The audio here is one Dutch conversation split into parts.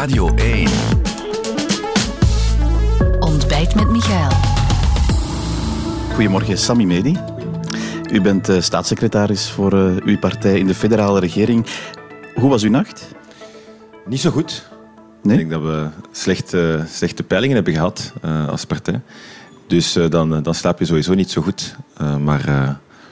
Radio 1. Ontbijt met Michael. Goedemorgen, Sami Medi. U bent uh, staatssecretaris voor uh, uw partij in de federale regering. Hoe was uw nacht? Niet zo goed. Nee? Ik denk dat we slechte, slechte peilingen hebben gehad uh, als partij. Dus dan, dan slaap je sowieso niet zo goed. maar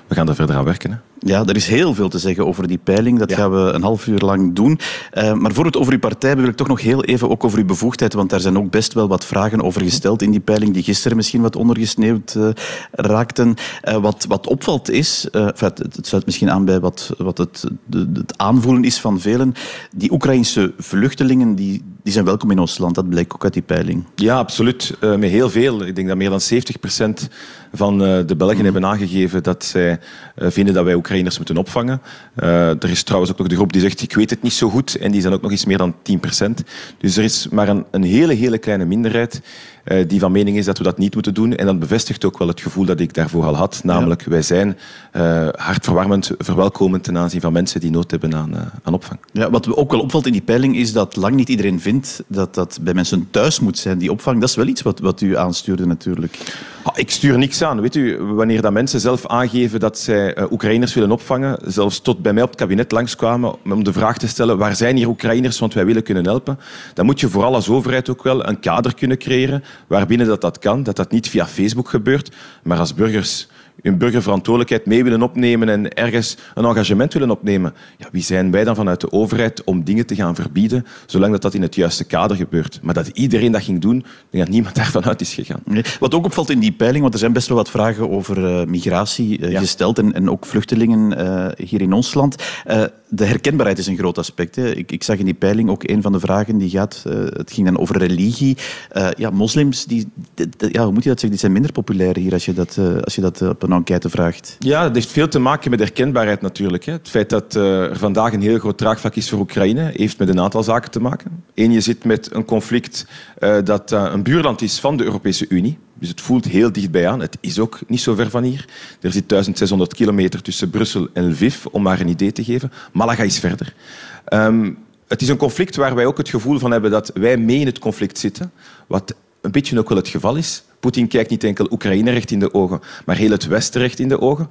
we gaan er verder aan werken. Hè. Ja, er is heel veel te zeggen over die peiling. Dat gaan we een half uur lang doen. Uh, maar voor het over uw partij wil ik toch nog heel even ook over uw bevoegdheid, want daar zijn ook best wel wat vragen over gesteld in die peiling, die gisteren misschien wat ondergesneeuwd uh, raakten. Uh, wat, wat opvalt is, het, het sluit misschien aan bij wat, wat het, de, het aanvoelen is van velen, die Oekraïnse vluchtelingen die, die zijn welkom in ons land. Dat blijkt ook uit die peiling. Ja, absoluut. met heel veel. Ik denk dat meer dan 70 procent van de Belgen hebben aangegeven dat zij vinden dat wij Oekraïners moeten opvangen. Uh, er is trouwens ook nog de groep die zegt ik weet het niet zo goed en die zijn ook nog eens meer dan 10% Dus er is maar een, een hele, hele kleine minderheid die van mening is dat we dat niet moeten doen. En dat bevestigt ook wel het gevoel dat ik daarvoor al had. Namelijk, ja. wij zijn uh, hartverwarmend, verwelkomend ten aanzien van mensen die nood hebben aan, aan opvang. Ja, wat ook wel opvalt in die peiling is dat lang niet iedereen vindt dat dat bij mensen thuis moet zijn, die opvang. Dat is wel iets wat, wat u aanstuurde natuurlijk. Ah, ik stuur niks aan. Weet u, wanneer dat mensen zelf aangeven dat zij Oekraïners willen opvangen, zelfs tot bij mij op het kabinet langskwamen om de vraag te stellen waar zijn hier Oekraïners, want wij willen kunnen helpen, dan moet je vooral als overheid ook wel een kader kunnen creëren waarbinnen dat, dat kan, dat dat niet via Facebook gebeurt, maar als burgers hun burgerverantwoordelijkheid mee willen opnemen en ergens een engagement willen opnemen. Ja, wie zijn wij dan vanuit de overheid om dingen te gaan verbieden, zolang dat, dat in het juiste kader gebeurt? Maar dat iedereen dat ging doen, ik denk dat niemand daarvan uit is gegaan. Nee. Wat ook opvalt in die peiling, want er zijn best wel wat vragen over uh, migratie uh, ja. gesteld en, en, ook vluchtelingen uh, hier in ons land. De herkenbaarheid is een groot aspect. Hè. Ik, ik, zag in die peiling ook een van de vragen die gaat, het ging dan over religie. ja, moslims, die, ja, hoe moet je dat zeggen, die zijn minder populair hier als je dat, als je dat op een enquête vraagt. Ja, dat heeft veel te maken met herkenbaarheid natuurlijk. Hè. Het feit dat er vandaag een heel groot draagvlak is voor Oekraïne, heeft met een aantal zaken te maken. Eén, je zit met een conflict dat een buurland is van de Europese Unie. Dus het voelt heel dichtbij aan. Het is ook niet zo ver van hier. Er zit 1600 kilometer tussen Brussel en Lviv, om maar een idee te geven. Malaga is verder. Um, het is een conflict waar wij ook het gevoel van hebben dat wij mee in het conflict zitten. Wat een beetje ook wel het geval is. Poetin kijkt niet enkel Oekraïne recht in de ogen, maar heel het Westen recht in de ogen.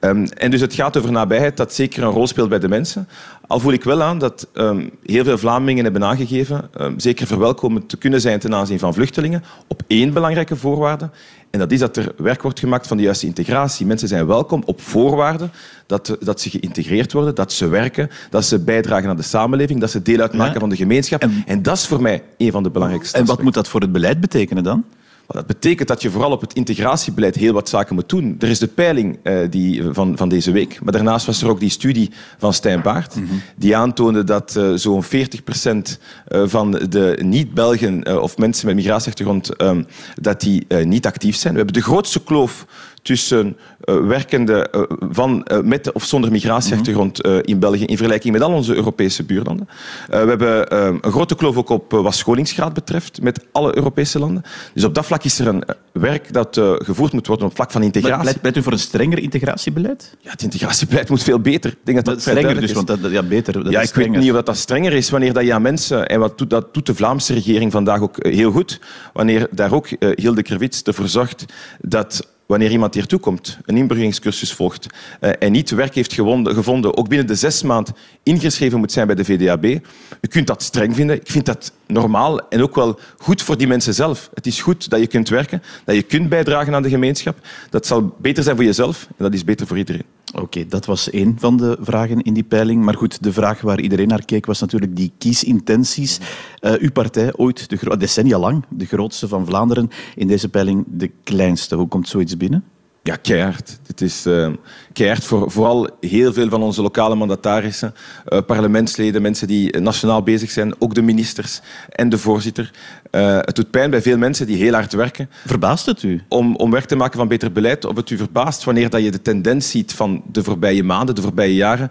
Um, en dus het gaat over nabijheid dat zeker een rol speelt bij de mensen. Al voel ik wel aan dat um, heel veel Vlamingen hebben aangegeven um, zeker verwelkomend te kunnen zijn ten aanzien van vluchtelingen op één belangrijke voorwaarde. En dat is dat er werk wordt gemaakt van de juiste integratie. Mensen zijn welkom op voorwaarde dat, dat ze geïntegreerd worden, dat ze werken, dat ze bijdragen aan de samenleving, dat ze deel uitmaken ja. van de gemeenschap. En, en, dat is voor mij een van de belangrijkste En wat moet dat voor het beleid betekenen dan? Dat betekent dat je vooral op het integratiebeleid heel wat zaken moet doen. Er is de peiling uh, die, van, van deze week, maar daarnaast was er ook die studie van Stijn Baart, mm -hmm. die aantoonde dat uh, zo'n 40 procent uh, van de niet-Belgen of mensen met migratieachtergrond um, dat die niet actief zijn. We hebben de grootste kloof tussen uh, werkenden uh, van, uh, met of zonder migratieachtergrond in België in vergelijking met al onze Europese buurlanden. we hebben een grote kloof ook op wat scholingsgraad betreft met alle Europese landen. Dus op dat vlak is er een werk dat gevoerd moet worden op vlak van integratie. Pleit, pleit u voor een strenger integratiebeleid? Ja, het integratiebeleid moet veel beter. Ik denk dat dat, strenger dus, want dat, ja, beter. Dat ja, ik strenger. weet niet of dat strenger is wanneer dat je aan mensen, en wat doet, dat doet de Vlaamse regering vandaag ook heel goed, wanneer daar ook Hilde Krevits ervoor zorgt dat wanneer iemand hier toekomt, een inburgeringscursus volgt uh, en niet werk heeft gevonden, ook binnen de zes maanden ingeschreven moet zijn bij de VDAB. U kunt dat streng vinden. Ik vind dat normaal en ook wel goed voor die mensen zelf. Het is goed dat je kunt werken, dat je kunt bijdragen aan de gemeenschap. Dat zal beter zijn voor jezelf en dat is beter voor iedereen. Oké, dat was één van de vragen in die peiling. Maar goed, de vraag waar iedereen naar keek was natuurlijk die kiesintenties. Uh, uw partij, ooit de decennia lang de grootste van Vlaanderen, in deze peiling de kleinste. Hoe komt zoiets binnen? Ja, keihard. Het is uh, keihard voor vooral heel veel van onze lokale mandatarissen, uh, parlementsleden, mensen die nationaal bezig zijn, ook de ministers en de voorzitter. Uh, het doet pijn bij veel mensen die heel hard werken. Verbaast het u? Om, om werk te maken van beter beleid. Of het u verbaast wanneer dat je de tendens ziet van de voorbije maanden, de voorbije jaren,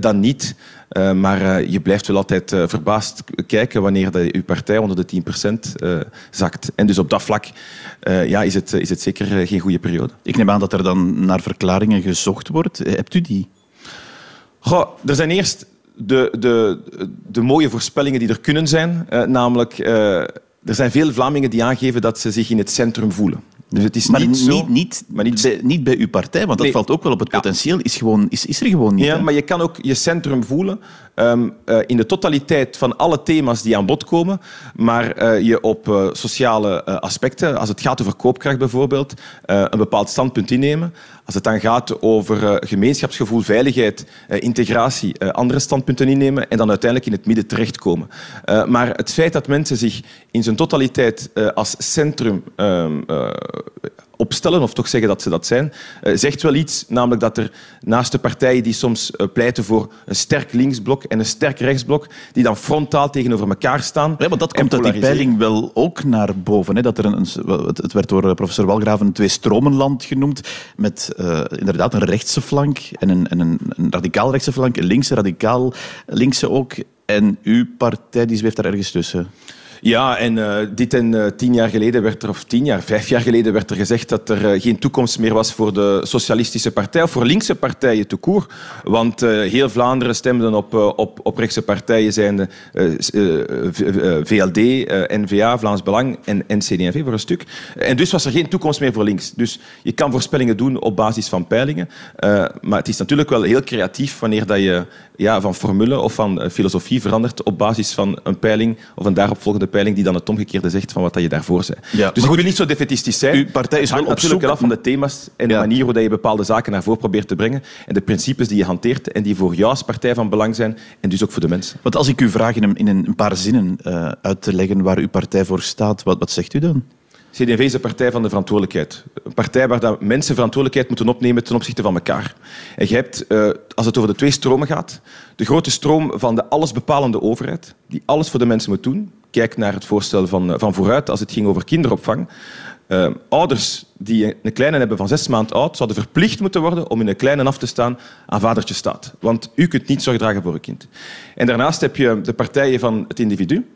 dan niet. Uh, maar uh, je blijft wel altijd uh, verbaasd kijken wanneer de, uw partij onder de 10% zakt. En dus op dat vlak ja, is, het, is het zeker geen goede periode. Ik neem aan dat er dan naar verklaringen gezocht wordt. Hebt u die? Goh, er zijn eerst de, de, de mooie voorspellingen die er kunnen zijn. Namelijk, er zijn veel Vlamingen die aangeven dat ze zich in het centrum voelen. Dus het is maar niet, niet, niet, maar niet, bij, niet bij uw partij, want dat nee. valt ook wel op het potentieel. Is, gewoon, is, is er gewoon niet. Ja, maar je kan ook je centrum voelen um, uh, in de totaliteit van alle thema's die aan bod komen, maar uh, je op uh, sociale aspecten, als het gaat over koopkracht bijvoorbeeld, een bepaald standpunt innemen. Als het dan gaat over gemeenschapsgevoel, veiligheid, integratie, andere standpunten innemen en dan uiteindelijk in het midden terechtkomen. maar het feit dat mensen zich in zijn totaliteit als centrum um, opstellen, of toch zeggen dat ze dat zijn, uh, zegt wel iets. Namelijk dat er naast de partijen die soms uh, pleiten voor een sterk linksblok en een sterk rechtsblok, die dan frontaal tegenover elkaar staan. Ja, maar dat komt uit die peiling wel ook naar boven. Hè? Dat er een, het werd door eh, professor Walgraven een twee-stromenland genoemd, met uh, inderdaad een rechtse flank en een, en een, een radicaal rechtse flank, een linkse, radicaal linkse ook. En uw partij die zweeft daar ergens tussen. Ja, en uh, dit en uh, tien jaar geleden werd er, of tien jaar, vijf jaar geleden werd er gezegd dat er uh, geen toekomst meer was voor de Socialistische Partij of voor linkse partijen te koer. Want heel Vlaanderen stemden op, op, op rechtse partijen, zijnde VLD, NVA, Vlaams Belang en, en CD&V voor een stuk. En dus was er geen toekomst meer voor links. Dus je kan voorspellingen doen op basis van peilingen. maar het is natuurlijk wel heel creatief wanneer dat je ja, van formule of van filosofie verandert op basis van een peiling of een daaropvolgende peiling die dan het omgekeerde zegt van wat je daarvoor zei. Ja, dus ik wil niet zo defetistisch zijn. Uw partij is wel op zoek af van de thema's en de manier hoe je bepaalde zaken naar voren probeert te brengen en de principes die je hanteert en die voor jou als partij van belang zijn en dus ook voor de mensen. Want als ik u vraag in een, in een paar zinnen uh, uit te leggen waar uw partij voor staat, wat, wat zegt u dan? CD&V is een partij van de verantwoordelijkheid. Een partij waar dat mensen verantwoordelijkheid moeten opnemen ten opzichte van elkaar. En je hebt, uh, als het over de twee stromen gaat, de grote stroom van de allesbepalende overheid, die alles voor de mensen moet doen. Kijk naar het voorstel van, van Vooruit als het ging over kinderopvang. Uh, ouders die een kleine hebben van zes maanden oud, zouden verplicht moeten worden om in een kleine af te staan aan vadertje staat. Want u kunt niet zorg dragen voor uw kind. En daarnaast heb je de partijen van het individu,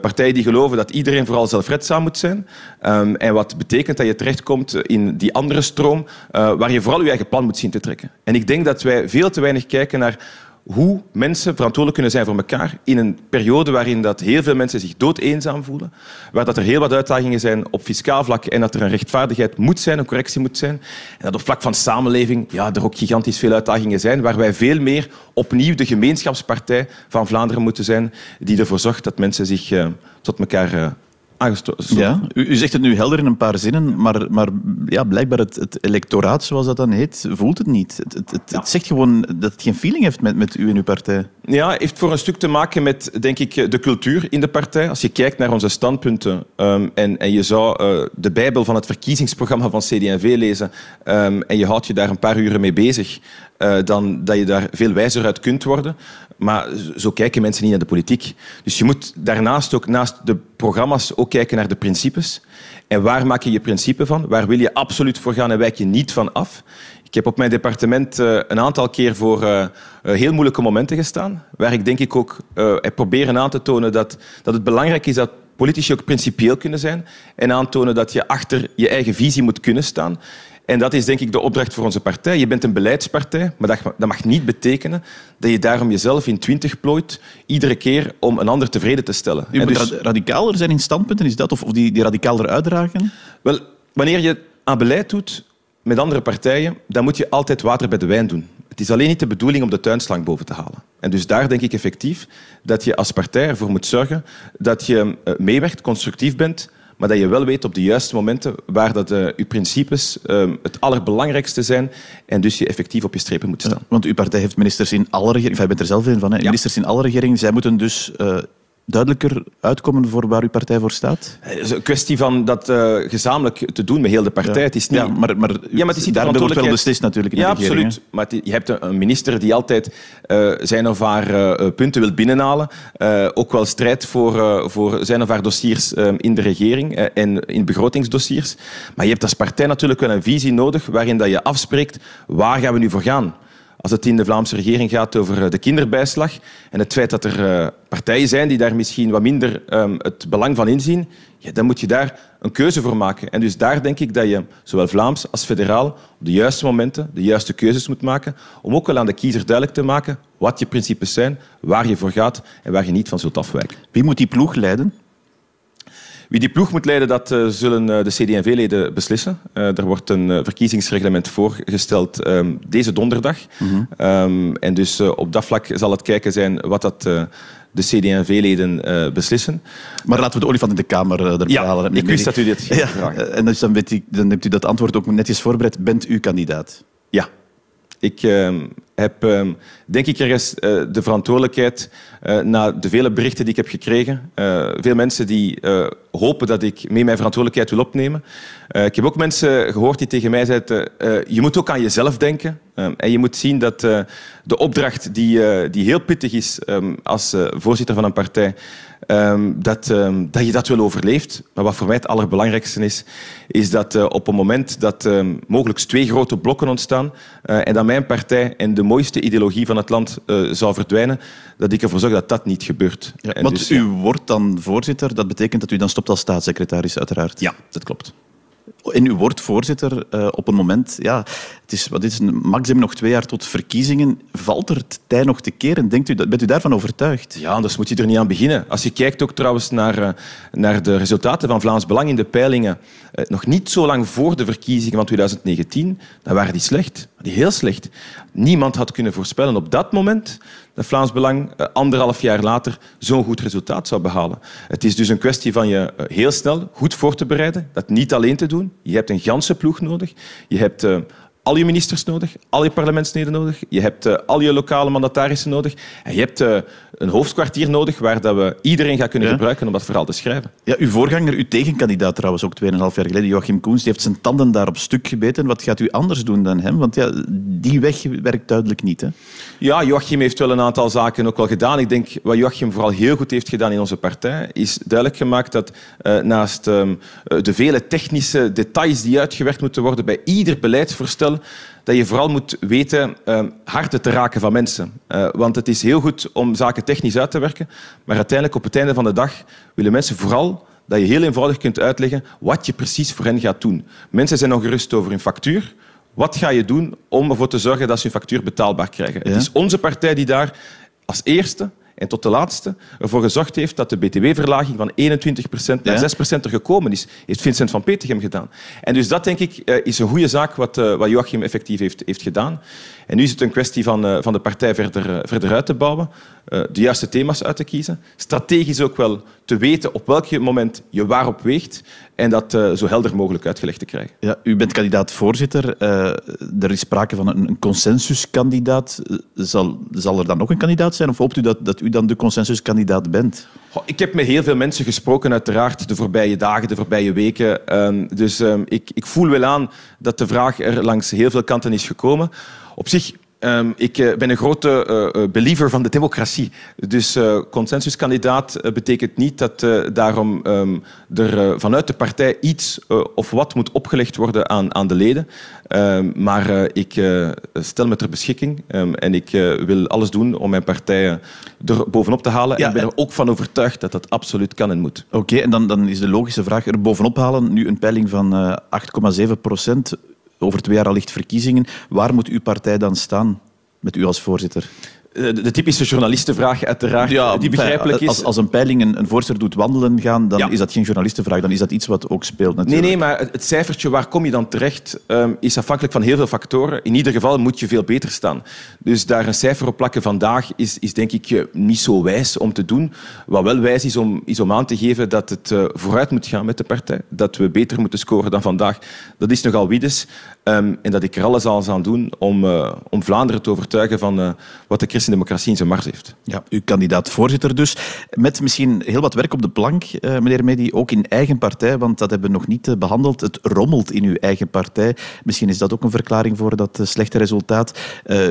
partijen die geloven dat iedereen vooral zelfredzaam moet zijn. Um, en wat betekent dat je terechtkomt in die andere stroom uh, waar je vooral je eigen plan moet zien te trekken. En ik denk dat wij veel te weinig kijken naar hoe mensen verantwoordelijk kunnen zijn voor elkaar in een periode waarin dat heel veel mensen zich doodeenzaam voelen, waar dat er heel wat uitdagingen zijn op fiscaal vlak en dat er een rechtvaardigheid moet zijn, een correctie moet zijn, en dat op vlak van samenleving ja, er ook gigantisch veel uitdagingen zijn, waar wij veel meer opnieuw de gemeenschapspartij van Vlaanderen moeten zijn, die ervoor zorgt dat mensen zich uh, tot elkaar uh, ja, u, u, zegt het nu helder in een paar zinnen, maar, maar ja, blijkbaar het, het electoraat, zoals dat dan heet, voelt het niet. Het, het, het, het, zegt gewoon dat het geen feeling heeft met, met u en uw partij. Ja, heeft voor een stuk te maken met, denk ik, de cultuur in de partij. Als je kijkt naar onze standpunten um, en, en je zou uh, de bijbel van het verkiezingsprogramma van CD&V lezen um, en je houdt je daar een paar uren mee bezig, uh, dan dat je daar veel wijzer uit kunt worden. Maar zo kijken mensen niet naar de politiek. Dus je moet daarnaast ook, naast de programma's, ook kijken naar de principes. En waar maak je je principe van? Waar wil je absoluut voor gaan en wijk je niet van af? Ik heb op mijn departement uh, een aantal keer voor uh, heel moeilijke momenten gestaan, waar ik denk ik ook heb proberen aan te tonen dat, dat het belangrijk is dat politici ook principieel kunnen zijn en aantonen dat je achter je eigen visie moet kunnen staan. En dat is denk ik de opdracht voor onze partij. Je bent een beleidspartij, maar dat, dat mag niet betekenen dat je daarom jezelf in twintig plooit, iedere keer om een ander tevreden te stellen. Je moet dus... radicaler zijn in standpunten, is dat? Of, of die, die radicaler uitdragen? Wel, wanneer je aan beleid doet met andere partijen, dan moet je altijd water bij de wijn doen. Het is alleen niet de bedoeling om de tuinslang boven te halen. En dus daar denk ik effectief dat je als partij ervoor moet zorgen dat je eh, meewerkt, constructief bent, maar dat je wel weet op de juiste momenten waar dat, uh, je principes uh, het allerbelangrijkste zijn en dus je effectief op je strepen moet staan. Ja, want uw partij heeft ministers in alle regeringen, jij bent er zelf een van, hè? Ja. ministers in alle regeringen. Zij moeten dus uh, duidelijker uitkomen voor waar uw partij voor staat? Het is een kwestie van dat uh, gezamenlijk te doen met heel de partij. Ja. Het is niet... ja, maar, maar, ja, maar het is niet daar wordt wel beslist natuurlijk in ja, de regering. absoluut. Maar je hebt een minister die altijd uh, zijn of haar uh, punten wil binnenhalen. ook wel strijdt voor, voor zijn of haar dossiers in de regering en in begrotingsdossiers. Maar je hebt als partij natuurlijk wel een visie nodig waarin dat je afspreekt waar gaan we nu voor gaan als het in de Vlaamse regering gaat over de kinderbijslag en het feit dat er partijen zijn die daar misschien wat minder ehm, het belang van inzien, ja, dan moet je daar een keuze voor maken. En dus daar denk ik dat je zowel Vlaams als federaal op de juiste momenten de juiste keuzes moet maken om ook wel aan de kiezer duidelijk te maken wat je principes zijn, waar je voor gaat en waar je niet van zult afwijken. Wie moet die ploeg leiden? Wie die ploeg moet leiden, dat uh, zullen uh, de CD&V-leden beslissen. Uh, er wordt een verkiezingsreglement voorgesteld ehm, deze donderdag. Mm -hmm. um, en dus op dat vlak zal het kijken zijn wat dat de CD&V-leden beslissen. Maar laten we de olifant in de Kamer erbij ja, halen. Ik wist dat u dit ja, vragen. En dus dan, weet ik, dan hebt u dat antwoord ook netjes voorbereid. Bent u kandidaat? Ja. Ik uh, heb, uh, denk ik, ergens uh, de verantwoordelijkheid uh, na de vele berichten die ik heb gekregen. veel mensen die hopen dat ik mee mijn verantwoordelijkheid wil opnemen. ik heb ook mensen gehoord die tegen mij zeiden: je moet ook aan jezelf denken. En je moet zien dat de opdracht die, die heel pittig is um, als voorzitter van een partij, um, dat, um, dat je dat wel overleeft. Maar wat voor mij het allerbelangrijkste is, is dat uh, op een moment dat mogelijk twee grote blokken ontstaan uh, en dat mijn partij en de mooiste ideologie van het land uh, zou verdwijnen, dat ik ervoor zorg dat dat niet gebeurt. Ja, want dus, u ja. wordt dan voorzitter, dat betekent dat u dan stopt als staatssecretaris, uiteraard. Ja, dat klopt. En u wordt voorzitter uh, op een moment, ja, het is, wat is een maximum nog twee jaar tot verkiezingen. Valt er tij nog te keren? Denkt u, bent u daarvan overtuigd? Ja, anders moet je er niet aan beginnen. Als je kijkt ook trouwens naar, uh, naar de resultaten van Vlaams Belang in de peilingen, uh, nog niet zo lang voor de verkiezingen van 2019, dan waren die slecht. Die heel slecht. Niemand had kunnen voorspellen op dat moment dat Vlaams Belang anderhalf jaar later zo'n goed resultaat zou behalen. Het is dus een kwestie van je heel snel goed voor te bereiden, dat niet alleen te doen. Je hebt een ganse ploeg nodig. Je hebt uh, al je ministers nodig, al je parlementsleden nodig. Je hebt uh, al je lokale mandatarissen nodig. En je hebt uh, een hoofdkwartier nodig waar dat we iedereen gaan kunnen ja. gebruiken om dat verhaal te schrijven. Ja, uw voorganger, uw tegenkandidaat trouwens, ook 2,5 jaar geleden, Joachim Koens, die heeft zijn tanden daar op stuk gebeten. Wat gaat u anders doen dan hem? Want ja, die weg werkt duidelijk niet. Hè? Ja, Joachim heeft wel een aantal zaken ook wel gedaan. Ik denk wat Joachim vooral heel goed heeft gedaan in onze partij, is duidelijk gemaakt dat uh, naast um, de vele technische details die uitgewerkt moeten worden bij ieder beleidsvoorstel, dat je vooral moet weten uh, harten te raken van mensen. Uh, want het is heel goed om zaken technisch uit te werken, maar uiteindelijk op het einde van de dag willen mensen vooral dat je heel eenvoudig kunt uitleggen wat je precies voor hen gaat doen. Mensen zijn ongerust over hun factuur. Wat ga je doen om ervoor te zorgen dat ze hun factuur betaalbaar krijgen? Ja. Het is onze partij die daar als eerste en tot de laatste ervoor gezorgd heeft dat de btw-verlaging van 21% naar ja. 6% er gekomen is. Heeft Vincent van Petegem gedaan. En dus dat, denk ik, is een goede zaak wat, wat Joachim effectief heeft, heeft gedaan. En nu is het een kwestie van, van de partij verder, verder uit te bouwen, de juiste thema's uit te kiezen, strategisch ook wel te weten op welk moment je waarop weegt en dat zo helder mogelijk uitgelegd te krijgen. Ja, u bent kandidaat-voorzitter. Uh, er is sprake van een, een consensuskandidaat. Zal, zal er dan nog een kandidaat zijn of hoopt u dat, dat u dan de consensuskandidaat bent? Ik heb met heel veel mensen gesproken, uiteraard, de voorbije dagen, de voorbije weken. Um, dus um, ik, ik voel wel aan dat de vraag er langs heel veel kanten is gekomen. Op zich, um, ik uh, ben een grote uh, believer van de democratie. Dus uh, consensuskandidaat betekent niet dat daarom um, er vanuit de partij iets of wat moet opgelegd worden aan, aan de leden. Um, maar ik stel me ter beschikking en ik wil alles doen om mijn partij er bovenop te halen. Ja, en ik ben er ook van overtuigd dat dat absoluut kan en moet. Oké, okay, en dan, dan is de logische vraag er bovenop halen. Nu een peiling van 8,7 procent over twee jaar ligt verkiezingen. Waar moet uw partij dan staan met u als voorzitter? De, de typische journalistenvraag, uiteraard, ja, die begrijpelijk is. Als, als een peiling een, een voorzitter doet wandelen gaan, dan ja. is dat geen journalistenvraag. Dan is dat iets wat ook speelt natuurlijk. Nee, nee maar het, cijfertje, waar kom je dan terecht, um, is afhankelijk van heel veel factoren. In ieder geval moet je veel beter staan. Dus daar een cijfer op plakken vandaag is, is denk ik niet zo wijs om te doen. Wat wel wijs is om, is om aan te geven dat het uh, vooruit moet gaan met de partij. Dat we beter moeten scoren dan vandaag. Dat is nogal wiedes. Um, en dat ik er alles aan zal doen om, uh, om Vlaanderen te overtuigen van uh, wat de christendemocratie in zijn mars heeft. Ja, uw kandidaat-voorzitter dus. Met misschien heel wat werk op de plank, uh, meneer Medi, ook in eigen partij, want dat hebben we nog niet behandeld. Het rommelt in uw eigen partij. Misschien is dat ook een verklaring voor dat slechte resultaat.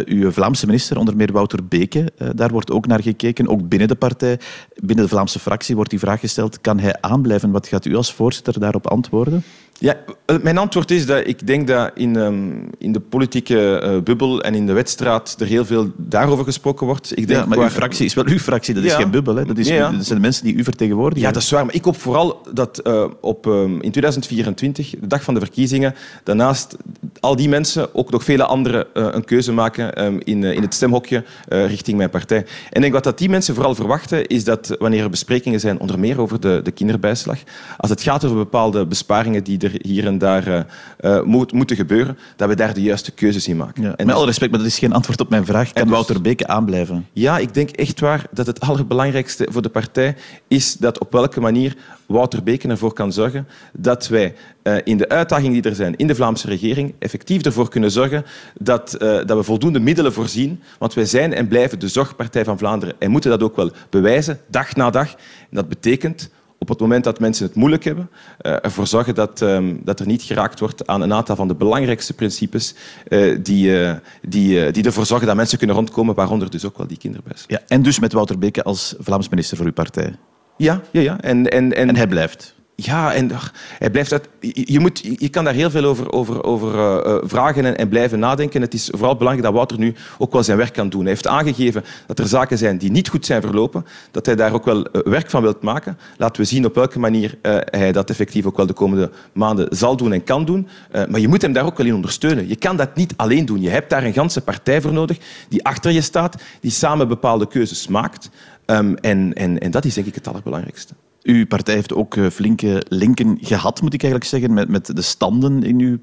uw Vlaamse minister, onder meer Wouter Beke, daar wordt ook naar gekeken. Ook binnen de partij, binnen de Vlaamse fractie wordt die vraag gesteld. Kan hij aanblijven? Wat gaat u als voorzitter daarop antwoorden? Ja, eh, mijn antwoord is dat ik denk dat in, ehm, in de politieke uh, bubbel en in de wedstraat er heel veel daarover gesproken wordt. Ik denk ja, maar waar... uw fractie is wel uw fractie, dat is geen bubbel. Hè? Dat, is, Ja. dat zijn de mensen die u vertegenwoordigen. Ja, dat is waar. Maar ik hoop vooral dat uh, op, um, in 2024, de dag van de verkiezingen, daarnaast al die mensen, ook nog vele anderen, uh, een keuze maken um, in, in het stemhokje richting mijn partij. En ik denk wat dat die mensen vooral verwachten, is dat wanneer er besprekingen zijn, onder meer over de, de kinderbijslag, als het gaat over bepaalde besparingen die er hier en daar uh, uh, moet, moeten gebeuren, dat we daar de juiste keuzes in maken. Ja, en met alle respect, maar dat is geen antwoord op mijn vraag. Kan dus, Wouter Beke aanblijven? Ja, ik denk echt waar dat het allerbelangrijkste voor de partij is dat op welke manier Wouter Beke ervoor kan zorgen dat wij uh, in de uitdagingen die er zijn in de Vlaamse regering effectief ervoor kunnen zorgen dat, dat we voldoende middelen voorzien. Want wij zijn en blijven de zorgpartij van Vlaanderen en moeten dat ook wel bewijzen, dag na dag. En dat betekent op het moment dat mensen het moeilijk hebben, uh, ervoor zorgen dat, um, dat er niet geraakt wordt aan een aantal van de belangrijkste principes uh, die, uh, die, die ervoor zorgen dat mensen kunnen rondkomen, waaronder dus ook wel die kinderbijs. Ja, en dus met Wouter Beke als Vlaams minister voor uw partij. Ja, ja, ja. En, en, en, en hij blijft. Ja, en hij blijft dat, je, moet, je kan daar heel veel over, over, over uh, vragen en, en, blijven nadenken. Het is vooral belangrijk dat Wouter nu ook wel zijn werk kan doen. Hij heeft aangegeven dat er zaken zijn die niet goed zijn verlopen, dat hij daar ook wel uh, werk van wilt maken. Laten we zien op welke manier hij dat effectief ook wel de komende maanden zal doen en kan doen. maar je moet hem daar ook wel in ondersteunen. Je kan dat niet alleen doen. Je hebt daar een ganse partij voor nodig die achter je staat, die samen bepaalde keuzes maakt. Um, en, en, en dat is denk ik het allerbelangrijkste. Uw partij heeft ook flinke linken gehad, moet ik eigenlijk zeggen, met, met de standen in uw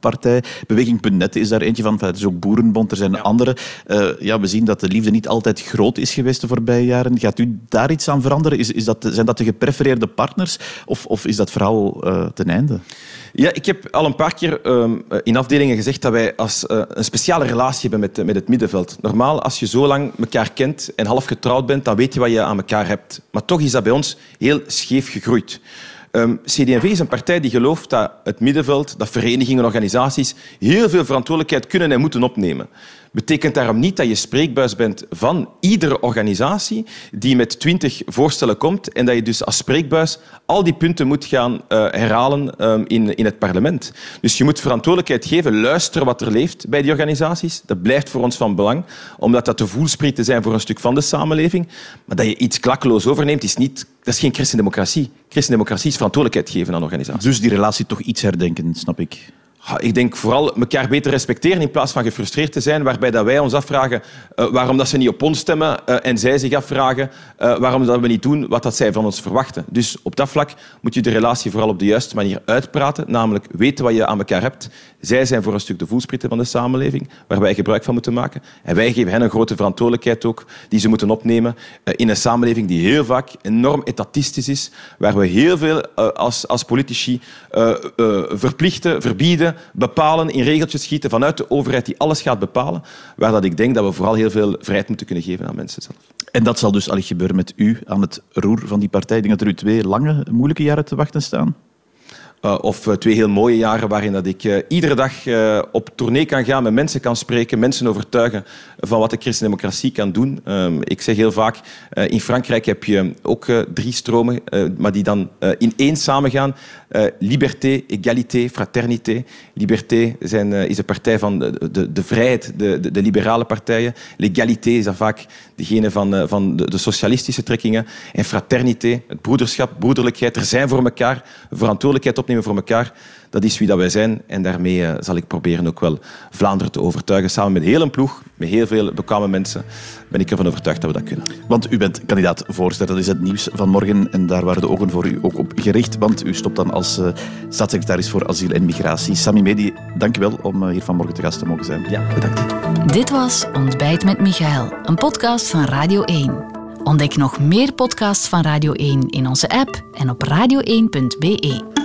partij. Beweging.net is daar eentje van. Het is ook Boerenbond, er zijn ja. andere. Uh, ja, we zien dat de liefde niet altijd groot is geweest de voorbije jaren. Gaat u daar iets aan veranderen? Is, is dat, zijn dat de geprefereerde partners of, of is dat verhaal uh, ten einde? Ja, ik heb al een paar keer um, in afdelingen gezegd dat wij als, een speciale relatie hebben met, met het middenveld. Normaal, als je zo lang elkaar kent en half getrouwd bent, dan weet je wat je aan elkaar hebt. Maar toch is dat bij ons heel scheef gegroeid. Um, CD&V is een partij die gelooft dat het middenveld, dat verenigingen en organisaties heel veel verantwoordelijkheid kunnen en moeten opnemen. Betekent daarom niet dat je spreekbuis bent van iedere organisatie die met twintig voorstellen komt en dat je dus als spreekbuis al die punten moet gaan uh, herhalen um, in, in het parlement. Dus je moet verantwoordelijkheid geven, luisteren wat er leeft bij die organisaties. Dat blijft voor ons van belang, omdat dat de voelsprieten zijn voor een stuk van de samenleving. Maar dat je iets klakkeloos overneemt, is niet, dat is geen christendemocratie. Christendemocratie is verantwoordelijkheid geven aan organisaties. Dus die relatie toch iets herdenken, snap ik. Ik denk vooral elkaar beter respecteren in plaats van gefrustreerd te zijn, waarbij dat wij ons afvragen uh, waarom dat ze niet op ons stemmen uh, en zij zich afvragen uh, waarom dat we niet doen wat dat zij van ons verwachten. Dus op dat vlak moet je de relatie vooral op de juiste manier uitpraten, namelijk weten wat je aan elkaar hebt. Zij zijn voor een stuk de voelsprieten van de samenleving, waar wij gebruik van moeten maken. En wij geven hen een grote verantwoordelijkheid ook, die ze moeten opnemen in een samenleving die heel vaak enorm etatistisch is, waar we heel veel als, als politici verplichten, verbieden, bepalen, in regeltjes schieten vanuit de overheid die alles gaat bepalen, waar dat ik denk dat we vooral heel veel vrijheid moeten kunnen geven aan mensen zelf. En dat zal dus allicht gebeuren met u aan het roer van die partij. Ik denk dat er u twee lange, moeilijke jaren te wachten staan. Uh, of uh, twee heel mooie jaren waarin dat ik uh, iedere dag op tournee kan gaan, met mensen kan spreken, mensen overtuigen van wat de christendemocratie kan doen. Um, ik zeg heel vaak, in Frankrijk heb je ook drie stromen, maar die dan in één samengaan. liberté, égalité, fraternité. Liberté zijn, is de partij van de, de, de vrijheid, de, de, de, liberale partijen. L'égalité is dan vaak degene van, van de, de socialistische trekkingen. En fraternité, het broederschap, broederlijkheid, er zijn voor elkaar, verantwoordelijkheid op opnemen voor elkaar. Dat is wie dat wij zijn. En daarmee uh, zal ik proberen ook wel Vlaanderen te overtuigen. Samen met heel een ploeg, met heel veel bekwame mensen, ben ik ervan overtuigd dat we dat kunnen. Want u bent kandidaat voorzitter. Dat is het nieuws van morgen. En daar waren de ogen voor u ook op gericht. Want u stopt dan als uh, staatssecretaris voor asiel en migratie. Sami Medi, dank u wel om uh, hier vanmorgen te gast te mogen zijn. Ja, bedankt. Dit was Ontbijt met Michael, een podcast van Radio 1. Ontdek nog meer podcasts van Radio 1 in onze app en op radio1.be.